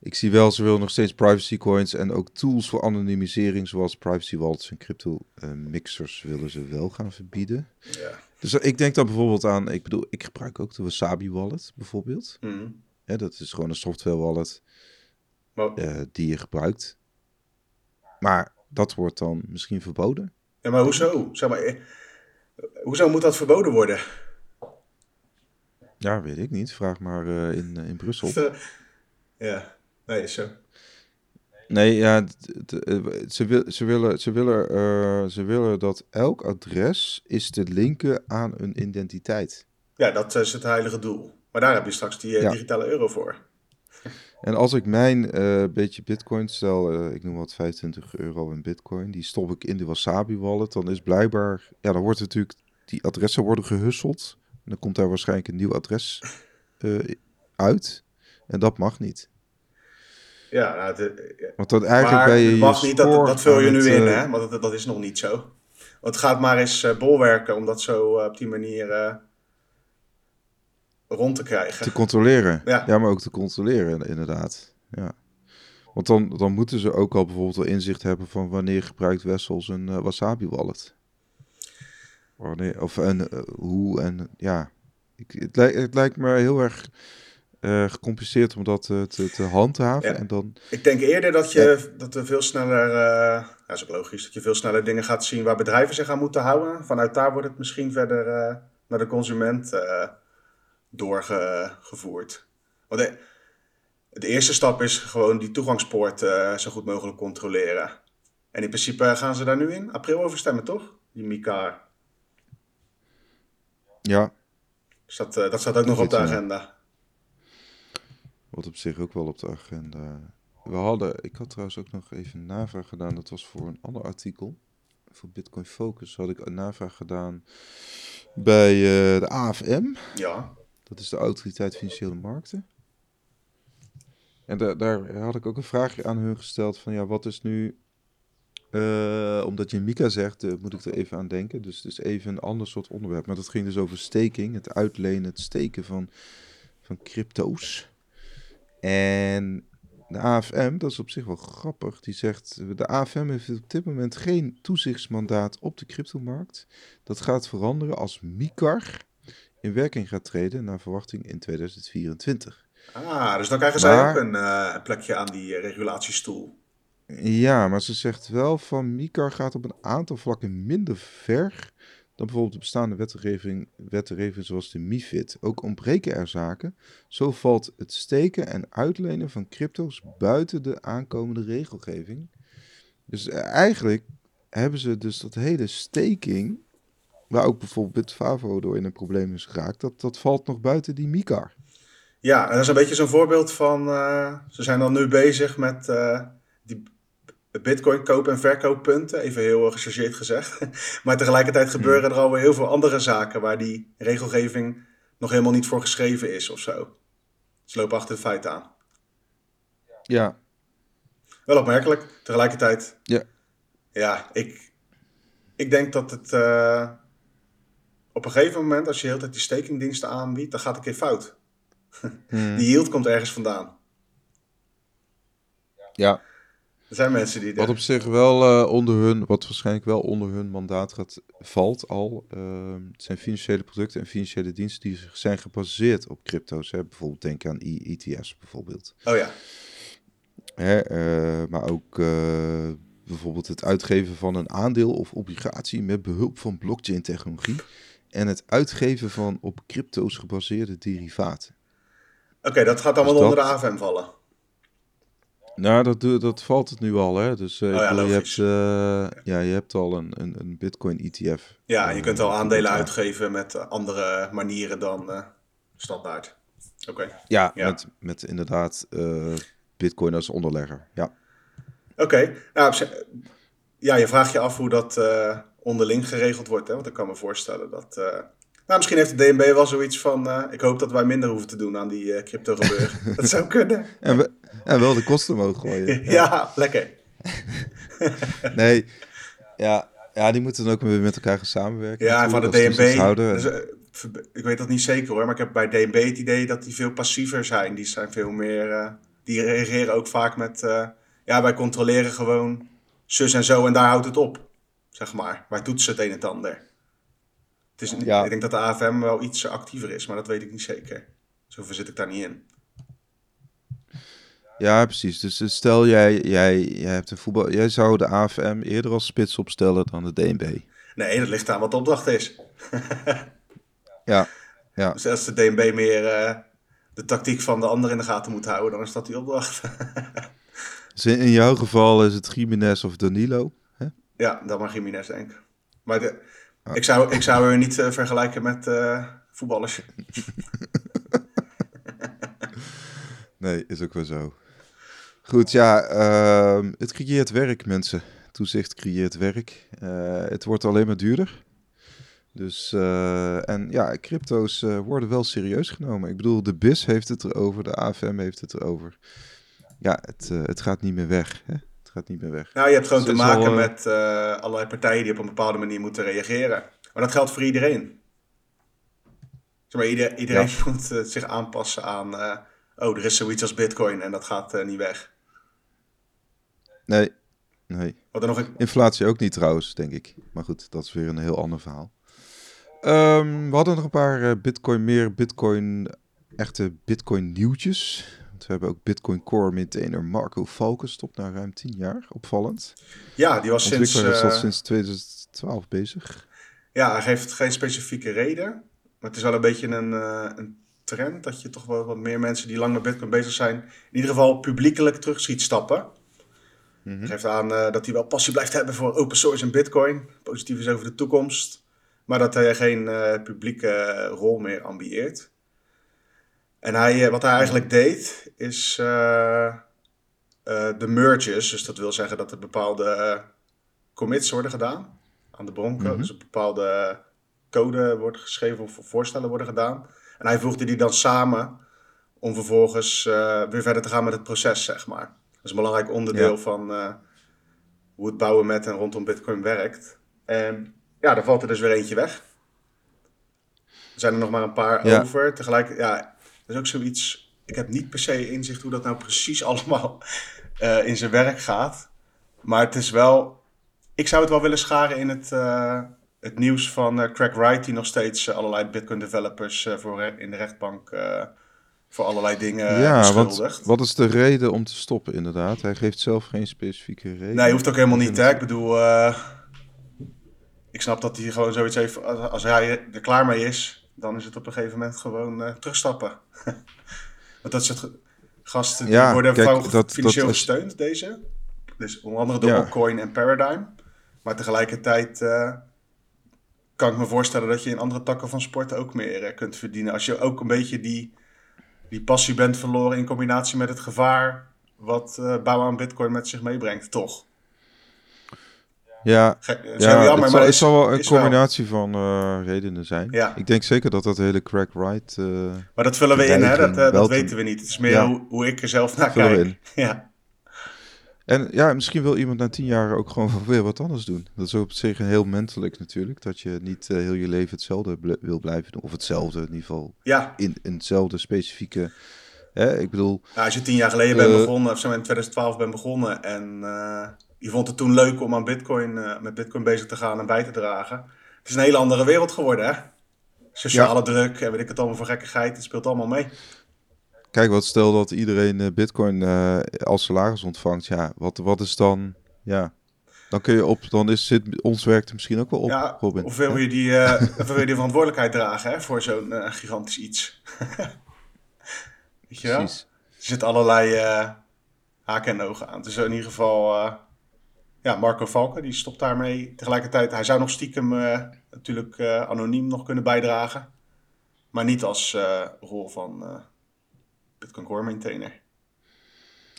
ik zie wel, ze willen nog steeds privacy coins en ook tools voor anonimisering, zoals privacy wallets en crypto uh, mixers, willen ze wel gaan verbieden. Ja. Dus ik denk dan bijvoorbeeld aan, ik bedoel, ik gebruik ook de Wasabi wallet bijvoorbeeld. Mm. Ja, dat is gewoon een software wallet uh, die je gebruikt. Maar dat wordt dan misschien verboden. Ja, maar hoezo? Zeg maar, eh, hoezo moet dat verboden worden? Ja, weet ik niet. Vraag maar uh, in, in Brussel. ja, nee, zo. Nee, ja, ze, wil, ze, willen, ze, willen, uh, ze willen dat elk adres is te linken aan een identiteit. Ja, dat is het heilige doel. Maar daar heb je straks die uh, digitale euro voor. En als ik mijn uh, beetje bitcoin stel, ik noem wat 25 euro in bitcoin, die stop ik in de Wasabi wallet, dan is blijkbaar, ja, dan wordt natuurlijk, die adressen worden gehusseld. En dan komt daar waarschijnlijk een nieuw adres uit. En dat mag niet. Ja, nou, Want dat eigenlijk bij je, mag niet, dat, dat vul je nu in, hè? Want dat, dat is nog niet zo. Want het gaat maar eens bolwerken om dat zo op die manier rond te krijgen. Te controleren. Ja, ja maar ook te controleren, inderdaad. Ja. Want dan, dan moeten ze ook al bijvoorbeeld wel inzicht hebben van wanneer gebruikt Wessels een uh, Wasabi wallet. Wanneer, of en, uh, hoe en ja. Ik, het, lijkt, het lijkt me heel erg uh, gecompliceerd om dat te, te handhaven. En dan, ik denk eerder dat, je, dat er veel sneller, uh, ja, is ook logisch, dat je veel sneller dingen gaat zien waar bedrijven zich aan moeten houden. Vanuit daar wordt het misschien verder naar de consument doorgevoerd. Want de, de, eerste stap is gewoon die toegangspoort zo goed mogelijk controleren. En in principe gaan ze daar nu in april over stemmen, toch? Die Mika. Ja. Dus dat, dat staat ook nog op de agenda. Wat op zich ook wel op de agenda. We hadden, ik had trouwens ook nog even een navraag gedaan. Dat was voor een ander artikel. Voor Bitcoin Focus had ik een navraag gedaan bij uh, de AFM. Ja. Dat is de Autoriteit Financiële Markten. En da daar had ik ook een vraagje aan hun gesteld van ja, wat is nu... Uh, omdat je Mika zegt, uh, moet ik er even aan denken. Dus het is even een ander soort onderwerp. Maar dat ging dus over staking, het uitlenen, het steken van, van crypto's. En de AFM, dat is op zich wel grappig, die zegt: de AFM heeft op dit moment geen toezichtsmandaat op de cryptomarkt. Dat gaat veranderen als MICAR in werking gaat treden naar verwachting in 2024. Ah, dus dan krijgen zij ook een, uh, een, plekje aan die uh, regulatiestoel. Ja, maar ze zegt wel van MICAR gaat op een aantal vlakken minder ver dan bijvoorbeeld de bestaande wetgeving, wetgeving zoals de MIFID. Ook ontbreken er zaken. Zo valt het steken en uitlenen van crypto's buiten de aankomende regelgeving. Dus eh, eigenlijk hebben ze dus dat hele staking, waar ook bijvoorbeeld Bitfavo door in een probleem is geraakt, dat, dat valt nog buiten die MICAR. Ja, en dat is een beetje zo'n voorbeeld van, uh, ze zijn dan nu bezig met die bitcoin koop- en verkooppunten, even heel gechargeerd gezegd. maar tegelijkertijd gebeuren er alweer heel veel andere zaken waar die regelgeving nog helemaal niet voor geschreven is of zo. Ze lopen achter de feiten aan. Ja. Wel opmerkelijk, tegelijkertijd. Ja. Ja, ik, ik denk dat het uh, op een gegeven moment, als je heel tijd die stakingdiensten aanbiedt, dan gaat het een keer fout. Hmm. Die yield komt ergens vandaan. Ja. Er zijn mensen die... Wat op zich wel uh, onder hun, wat waarschijnlijk wel onder hun mandaat gaat, valt al. Uh, het zijn financiële producten en financiële diensten die zijn gebaseerd op crypto's. Hè? Bijvoorbeeld denk aan ETF's bijvoorbeeld. Oh ja. Hè, uh, maar ook bijvoorbeeld het uitgeven van een aandeel of obligatie met behulp van blockchain technologie. En het uitgeven van op crypto's gebaseerde derivaten. Oké, okay, dat gaat allemaal dus onder de AFM vallen. Nou, dat, dat valt het nu al, hè. Dus uh, oh ja, je, hebt, uh, ja, je hebt al een, een, een Bitcoin-ETF. Ja, je kunt al aandelen uitgeven met andere manieren dan standaard. Oké. Okay. Ja, ja, Met, met inderdaad Bitcoin als onderlegger, ja. Oké. Okay. Nou, ja, je vraagt je af hoe dat onderling geregeld wordt, hè. Want ik kan me voorstellen dat... Nou, misschien heeft de DNB wel zoiets van... Ik hoop dat wij minder hoeven te doen aan die crypto gebeuren. dat zou kunnen. En, we, en wel de kosten mogen gooien. ja, ja lekker. nee, ja, ja, die moeten dan ook weer met elkaar gaan samenwerken. Ja, van de DNB. Dus, uh, ik weet dat niet zeker hoor, maar ik heb bij DNB het idee dat die veel passiever zijn. Die zijn veel meer... die reageren ook vaak met... ja, wij controleren gewoon zus en zo en daar houdt het op. Zeg maar. Wij toetsen het een en het ander. Het is, ja. Ik denk dat de AFM wel iets actiever is, maar dat weet ik niet zeker. Zoveel zit ik daar niet in. Ja, precies. Dus stel jij, jij, jij hebt een voetbal. Jij zou de AFM eerder als spits opstellen dan de DNB. Nee, dat ligt aan wat de opdracht is. ja, ja. Dus als de DNB meer uh, de tactiek van de ander in de gaten moet houden, dan is dat die opdracht. dus in, in jouw geval is het Jiménez of Danilo? Hè? Ja, dan maar Jiménez denk ik. Maar de, ik, zou, ik zou er niet uh, vergelijken met uh, voetballers. nee, is ook wel zo. Goed, ja, uh, het creëert werk, mensen. Toezicht creëert werk. Uh, het wordt alleen maar duurder. Dus, en ja, crypto's worden wel serieus genomen. Ik bedoel, de BIS heeft het erover, de AFM heeft het erover. Ja, het, het gaat niet meer weg. Hè? gaat niet meer weg. Nou, je hebt gewoon dus te maken al, met uh, allerlei partijen die op een bepaalde manier moeten reageren. Maar dat geldt voor iedereen. Zeg maar, ieder, iedereen ja. moet uh, zich aanpassen aan... Uh, oh, er is zoiets als bitcoin en dat gaat niet weg. Nee, nee. Wat er nog een... Inflatie ook niet trouwens, denk ik. Maar goed, dat is weer een heel ander verhaal. Um, we hadden nog een paar bitcoin, meer bitcoin, echte bitcoin nieuwtjes. We hebben ook Bitcoin Core maintainer Marco Valken, stopt na ruim 10 jaar. Opvallend. Ja, die was sinds... Uh, al sinds 2012 bezig. Ja, hij geeft geen specifieke reden. Maar het is wel een beetje een, uh, een trend dat je toch wel wat meer mensen die lang met Bitcoin bezig zijn, in ieder geval publiekelijk terug ziet stappen. Mm -hmm. Geeft aan uh, dat hij wel passie blijft hebben voor open source en Bitcoin. Positief is over de toekomst. Maar dat hij geen publieke rol meer ambieert. En hij, wat hij eigenlijk deed, is de merges. Dus dat wil zeggen dat er bepaalde commits worden gedaan aan de bronken. Mm -hmm. Dus een bepaalde code wordt geschreven of voorstellen worden gedaan. En hij voegde die dan samen om vervolgens weer verder te gaan met het proces, zeg maar. Dat is een belangrijk onderdeel ja. van hoe het bouwen met en rondom Bitcoin werkt. En ja, daar valt er dus weer eentje weg. Er zijn er nog maar een paar ja. over. Tegelijk, ja, dat is ook zoiets. Ik heb niet per se inzicht hoe dat nou precies allemaal uh, in zijn werk gaat. Maar het is wel. Ik zou het wel willen scharen in het, uh, het nieuws van Craig Wright, die nog steeds allerlei Bitcoin developers voor in de rechtbank voor allerlei dingen ja, beschuldigt. Wat, wat is de reden om te stoppen, inderdaad? Hij geeft zelf geen specifieke reden. Nee, hoeft ook helemaal niet. Hè? Ik bedoel, ik snap dat hij gewoon zoiets heeft. Als, hij er klaar mee is, dan is het op een gegeven moment gewoon uh, terugstappen. Want dat soort gasten die Ja, worden kijk, dat- financieel dat gesteund, deze. Dus onder andere door Ja. Coin en Paradigm. Maar tegelijkertijd eh, kan ik me voorstellen dat je in andere takken van sport ook meer eh, kunt verdienen. Als je ook een beetje die, die passie bent verloren in combinatie met het gevaar wat eh, bouwen aan bitcoin met zich meebrengt, toch? Ja, Ge- het is ja jammer, het, zal, het zal wel een wel- combinatie van eh, redenen zijn. Ja. Ik denk zeker dat dat hele crack right... eh, Maar dat vullen we in, hè? Dat, eh, dat te- weten we niet. Het is meer Ja. hoe, hoe ik er zelf naar kijk. in. Ja. En ja, misschien wil iemand na tien jaar ook gewoon weer wat anders doen. Dat is op zich een heel menselijk natuurlijk. Dat je niet eh, heel je leven hetzelfde bl- wil blijven doen. Of hetzelfde in ieder geval ja, in in hetzelfde specifieke... Hè? Ik bedoel, Nou, als je tien jaar geleden bent Eh. begonnen, of zo in 2012 bent begonnen en eh, je vond het toen leuk om aan Bitcoin, met Bitcoin bezig te gaan en bij te dragen. Het is een hele andere wereld geworden, hè? Sociale druk en weet ik het allemaal voor gekkigheid, het speelt allemaal mee. Kijk, wat stel dat iedereen eh, bitcoin eh, als salaris ontvangt. Ja, wat, wat is dan... Ja, dan kun je op... Dan is, zit ons werk er misschien ook wel op, ja, Robin. hoeveel wil je die, eh, wil je die verantwoordelijkheid dragen hè, voor zo'n eh, gigantisch iets? weet je wel? Precies. Er zitten allerlei eh, haken en ogen aan. Dus in ieder geval, eh, ja, Marco Valken, die stopt daarmee. Tegelijkertijd, hij zou nog stiekem eh, natuurlijk eh, anoniem nog kunnen bijdragen. Maar niet als eh, rol van eh, Bitcoin Core Maintainer.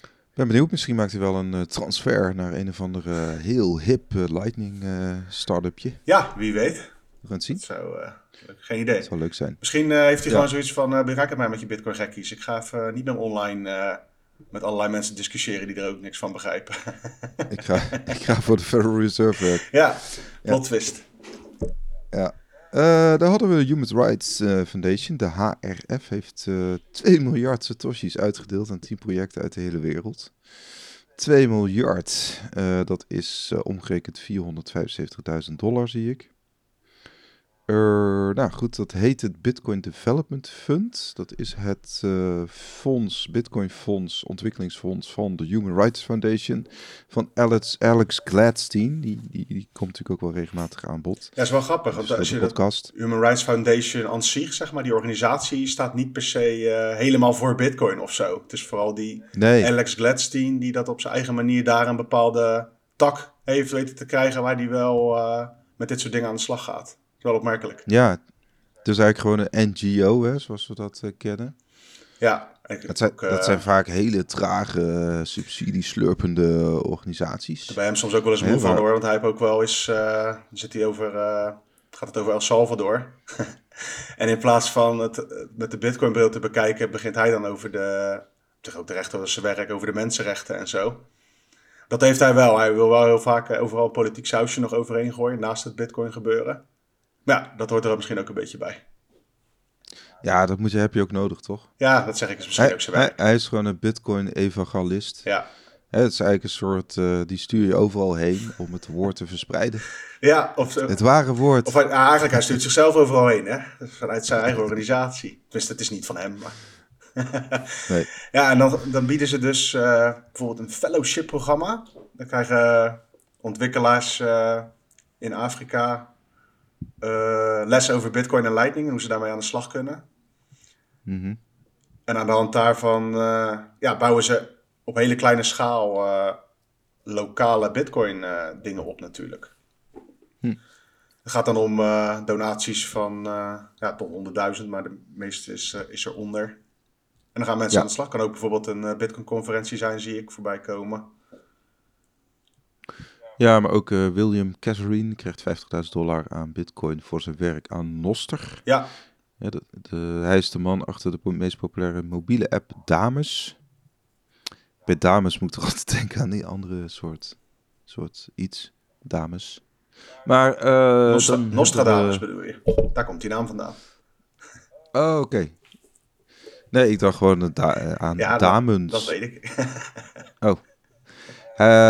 Ik ben benieuwd, misschien maakt hij wel een eh, transfer naar een of andere eh, heel hip eh, Lightning startupje. Ja, wie weet. We gaan het zien. Dat zou, geen idee. Het zou leuk zijn. Misschien heeft hij Ja. gewoon zoiets van, eh bereik het maar met je Bitcoin gekkies. Ik ga even niet meer online met allerlei mensen discussiëren die er ook niks van begrijpen. Ik ga, ik ga voor de Federal Reserve werken. ja, plot twist. Ja. Eh, daar hadden we de Human Rights eh, Foundation, de HRF, heeft eh 2 miljard satoshis uitgedeeld aan 10 projecten uit de hele wereld. 2 miljard, dat is omgerekend 475.000 dollar, zie ik. Nou goed, dat heet het Bitcoin Development Fund. Dat is het eh, fonds, Bitcoin Fonds, ontwikkelingsfonds van de Human Rights Foundation. Van Alex, Alex Gladstein. Die, die, die komt natuurlijk ook wel regelmatig aan bod. Ja, is wel grappig. Want Dus als de je dat podcast. Human Rights Foundation aan zich, zeg maar, die organisatie, staat niet per se eh, helemaal voor Bitcoin of zo. Het is vooral die Nee, Alex Gladstein die dat op zijn eigen manier daar een bepaalde tak heeft weten te krijgen waar die wel eh, met dit soort dingen aan de slag gaat. Is wel opmerkelijk. ja. Het is eigenlijk gewoon een NGO, hè, zoals we dat eh, kennen. Ja, ik, Dat zijn, ook, eh, dat zijn vaak hele trage, eh, subsidieslurpende organisaties. bij hem soms ook wel eens moe van hoor, want hij heeft ook wel eens, zit hij over, gaat het over El Salvador. en in plaats van het met de Bitcoin bril te bekijken, begint hij dan over de, toch ook de rechten van zijn werk, over de mensenrechten en zo. Dat heeft hij wel. Hij wil wel heel vaak overal politiek sausje nog overheen gooien naast het Bitcoin gebeuren. Maar ja, dat hoort er misschien ook een beetje bij. Ja, dat moet je, heb je ook nodig, toch? Ja, dat zeg ik is misschien Hij, ook zijn hij, is gewoon een Bitcoin-evangelist. Ja. Hè, Het is eigenlijk een soort, eh, die stuur je overal heen om het woord te verspreiden. Ja, of, Het ware woord. of ah, eigenlijk hij stuurt zichzelf overal heen, hè? Vanuit zijn eigen organisatie. Tenminste, het is niet van hem, maar... Nee. Ja, en dan, dan bieden ze dus eh, bijvoorbeeld een fellowship-programma. Dan krijgen ontwikkelaars eh, in Afrika eh, les over Bitcoin en Lightning en hoe ze daarmee aan de slag kunnen. Mhm. En aan de hand daarvan eh, ja, bouwen ze op hele kleine schaal eh, lokale Bitcoin dingen op natuurlijk. Hm. Het gaat dan om donaties van eh, ja, tot 100.000, maar de meeste is, eh, is eronder. En dan gaan mensen Ja. aan de slag. Kan ook bijvoorbeeld een Bitcoin-conferentie zijn, zie ik voorbij komen. Ja, maar ook eh, William Catherine krijgt 50.000 dollar aan bitcoin voor zijn werk aan Noster. Ja, Ja, de, de- hij is de man achter de po- meest populaire mobiele app Dames. Bij Dames moet ik toch altijd denken aan die andere soort, soort iets. Dames. Maar eh Nostra- Nostradamus bedoel je. Daar komt die naam vandaan. Oh, oké. Nee, ik dacht gewoon da- eh, aan Ja, dat- Damens. Dat weet ik. Eh,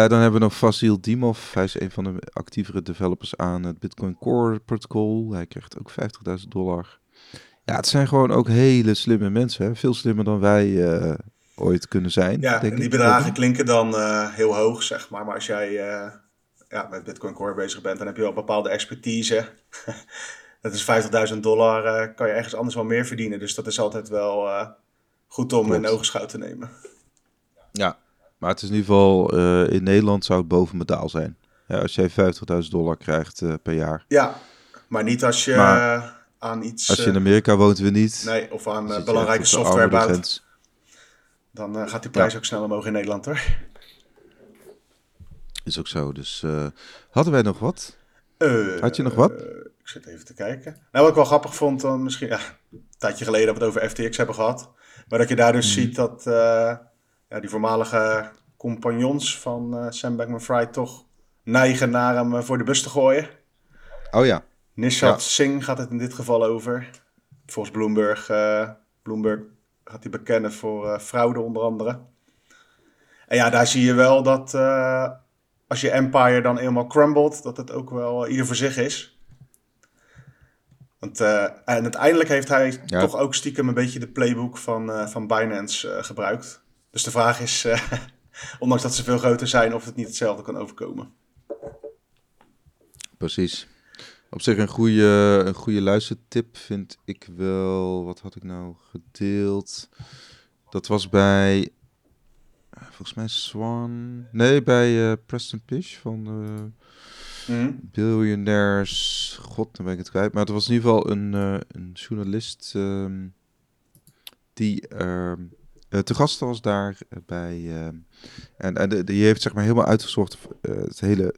dan hebben we nog Vasil Dimov. Hij is een van de actievere developers aan het Bitcoin Core protocol. Hij krijgt ook 50.000 dollar. Ja, het zijn gewoon ook hele slimme mensen. Hè? Veel slimmer dan wij eh, ooit kunnen zijn. Ja, denk en die ik. bedragen klinken dan eh, heel hoog, zeg maar. Maar als jij eh, ja, met Bitcoin Core bezig bent, dan heb je wel bepaalde expertise. dat is 50.000 dollar, eh, kan je ergens anders wel meer verdienen. Dus dat is altijd wel eh, goed om Klopt. in ogenschouw te nemen. Ja, maar het is in ieder geval, eh, in Nederland zou het boven modaal zijn. Ja, als jij 50.000 dollar krijgt eh, per jaar. Ja, maar niet als je Maar eh, aan iets... Als je in Amerika woont, we niet. nee, of aan belangrijke software bouwt. Dan gaat die prijs ook snel omhoog in Nederland hoor. Is ook zo. Dus hadden wij nog wat? Had je nog wat? ik zit even te kijken. Nou, wat ik wel grappig vond, dan misschien ja, een tijdje geleden dat we het over FTX hebben gehad. Maar dat je daar dus Mhm. ziet dat ja, die voormalige compagnons van eh, Sam Bankman-Fried toch neigen naar hem eh, voor de bus te gooien. Oh ja. Nishat Ja. Singh gaat het in dit geval over. Volgens Bloomberg, eh, Bloomberg gaat hij bekennen voor fraude onder andere. En ja, daar zie je wel dat als je empire dan eenmaal crumbled, dat het ook wel ieder voor zich is. Want, en uiteindelijk heeft hij Ja. toch ook stiekem een beetje de playbook van, van Binance gebruikt. Dus de vraag is, eh, ondanks dat ze veel groter zijn, of het niet hetzelfde kan overkomen. Precies. Op zich een goede, een goede luistertip vind ik wel. Wat had ik nou gedeeld? Dat was bij. eh, Volgens mij Swan. Nee, bij eh, Preston Pish van eh Mhm. Billionaires. God, dan ben ik het kwijt. Maar het was in ieder geval een, een journalist. ehm, die ehm, eh, te gast was daar eh, bij. ehm, en en de- die heeft zeg maar helemaal uitgezocht. eh, het hele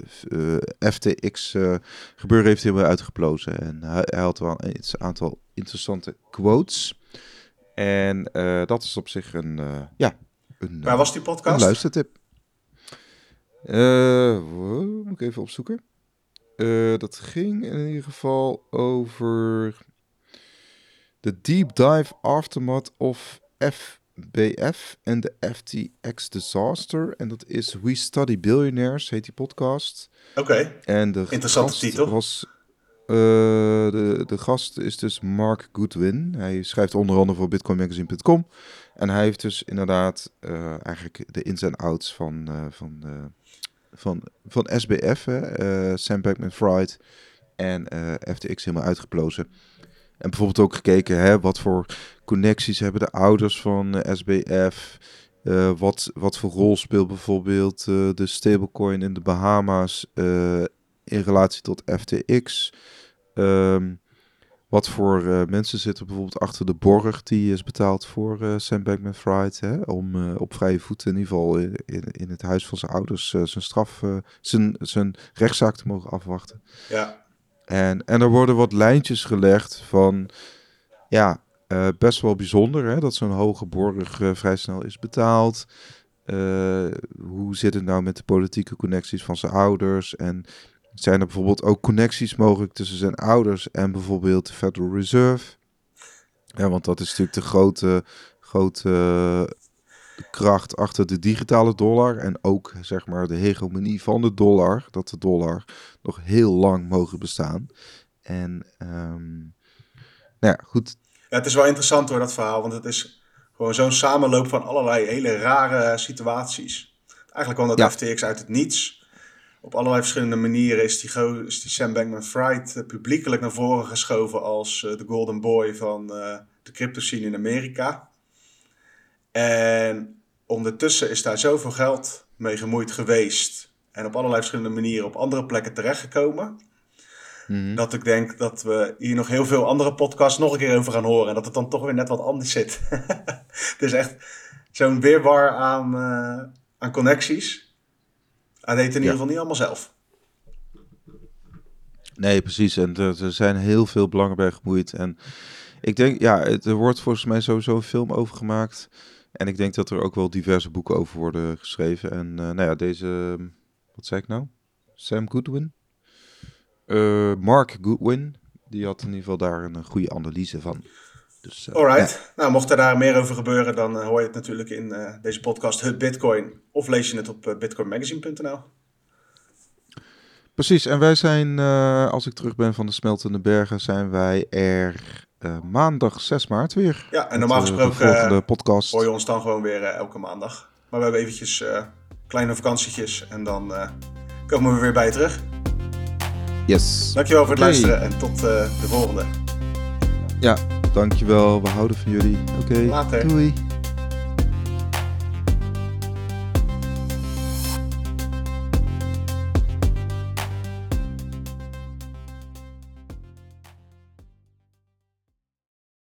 eh, FTX eh, gebeuren heeft hij helemaal uitgeplozen. En hij, hij had wel een aantal interessante quotes. En eh, dat is op zich een. eh, ja, een, Waar eh, was die een podcast? luistertip. Eh, wow, moet ik even opzoeken. Eh, dat ging in ieder geval over de deep dive aftermath of FBF en de FTX disaster. En dat is We Study Billionaires, heet die podcast. Oké, En de Interessante titel. Was, eh, de, de gast is dus Mark Goodwin. Hij schrijft onder andere voor bitcoinmagazine.com. En hij heeft dus inderdaad eh, eigenlijk de ins en outs van, eh, van, van, van SBF, hè, Sam Bankman-Fried en FTX helemaal uitgeplozen. En bijvoorbeeld ook gekeken, hè, wat voor connecties hebben de ouders van eh, SBF... Eh, wat, wat voor rol speelt bijvoorbeeld eh, de stablecoin in de Bahama's in relatie tot FTX? Ehm, wat voor mensen zitten bijvoorbeeld achter de borg die is betaald voor Sam Bankman-Fried? Hè? Om op vrije voeten in ieder geval in, in, in het huis van zijn ouders zijn straf, zijn, zijn rechtszaak te mogen afwachten. ja. En, en er worden wat lijntjes gelegd van, ja, eh, best wel bijzonder hè, dat zo'n hoge borg eh, vrij snel is betaald. Eh, hoe zit het nou met de politieke connecties van zijn ouders? En zijn er bijvoorbeeld ook connecties mogelijk tussen zijn ouders en bijvoorbeeld de Federal Reserve? Ja, want dat is natuurlijk de grote, grote kracht achter de digitale dollar. En ook zeg maar de hegemonie van de dollar. Dat de dollar nog heel lang mogen bestaan. En ehm, nou ja, goed. Ja, het is wel interessant hoor, dat verhaal. Want het is gewoon zo'n samenloop van allerlei hele rare situaties. Eigenlijk kwam dat Ja. FTX uit het niets. Op allerlei verschillende manieren is die, is die Sam Bankman-Fried eh, publiekelijk naar voren geschoven als eh, de golden boy van eh, de crypto scene in Amerika. En ondertussen is daar zoveel geld mee gemoeid geweest. En op allerlei verschillende manieren op andere plekken terechtgekomen. Mhm. Dat ik denk dat we hier nog heel veel andere podcasts nog een keer over gaan horen. En dat het dan toch weer net wat anders zit. het is echt zo'n weerwar aan, eh, aan connecties. Hij deed het in ieder geval niet allemaal zelf. Nee, precies. En er, er zijn heel veel belangen bij gemoeid. En ik denk, ja, er wordt volgens mij sowieso een film over gemaakt. En ik denk dat er ook wel diverse boeken over worden geschreven. En eh, nou ja, deze, wat zei ik nou? Sam Goodwin? Eh, Mark Goodwin. Die had in ieder geval daar een, goede analyse van. Dus, eh, Alright. Nou, mocht er daar meer over gebeuren, dan hoor je het natuurlijk in deze podcast Het Bitcoin. Of lees je het op bitcoinmagazine.nl. Precies, en wij zijn, als ik terug ben van de Smeltende Bergen, zijn wij er eh, maandag 6 maart weer. Ja, en normaal eh, gesproken de podcast. hoor je ons dan gewoon weer eh, elke maandag. Maar we hebben eventjes kleine vakantietjes en dan komen we weer bij je terug. Yes. Dankjewel voor het luisteren en tot de volgende. Ja, dankjewel. We houden van jullie. Oké. Later. Doei.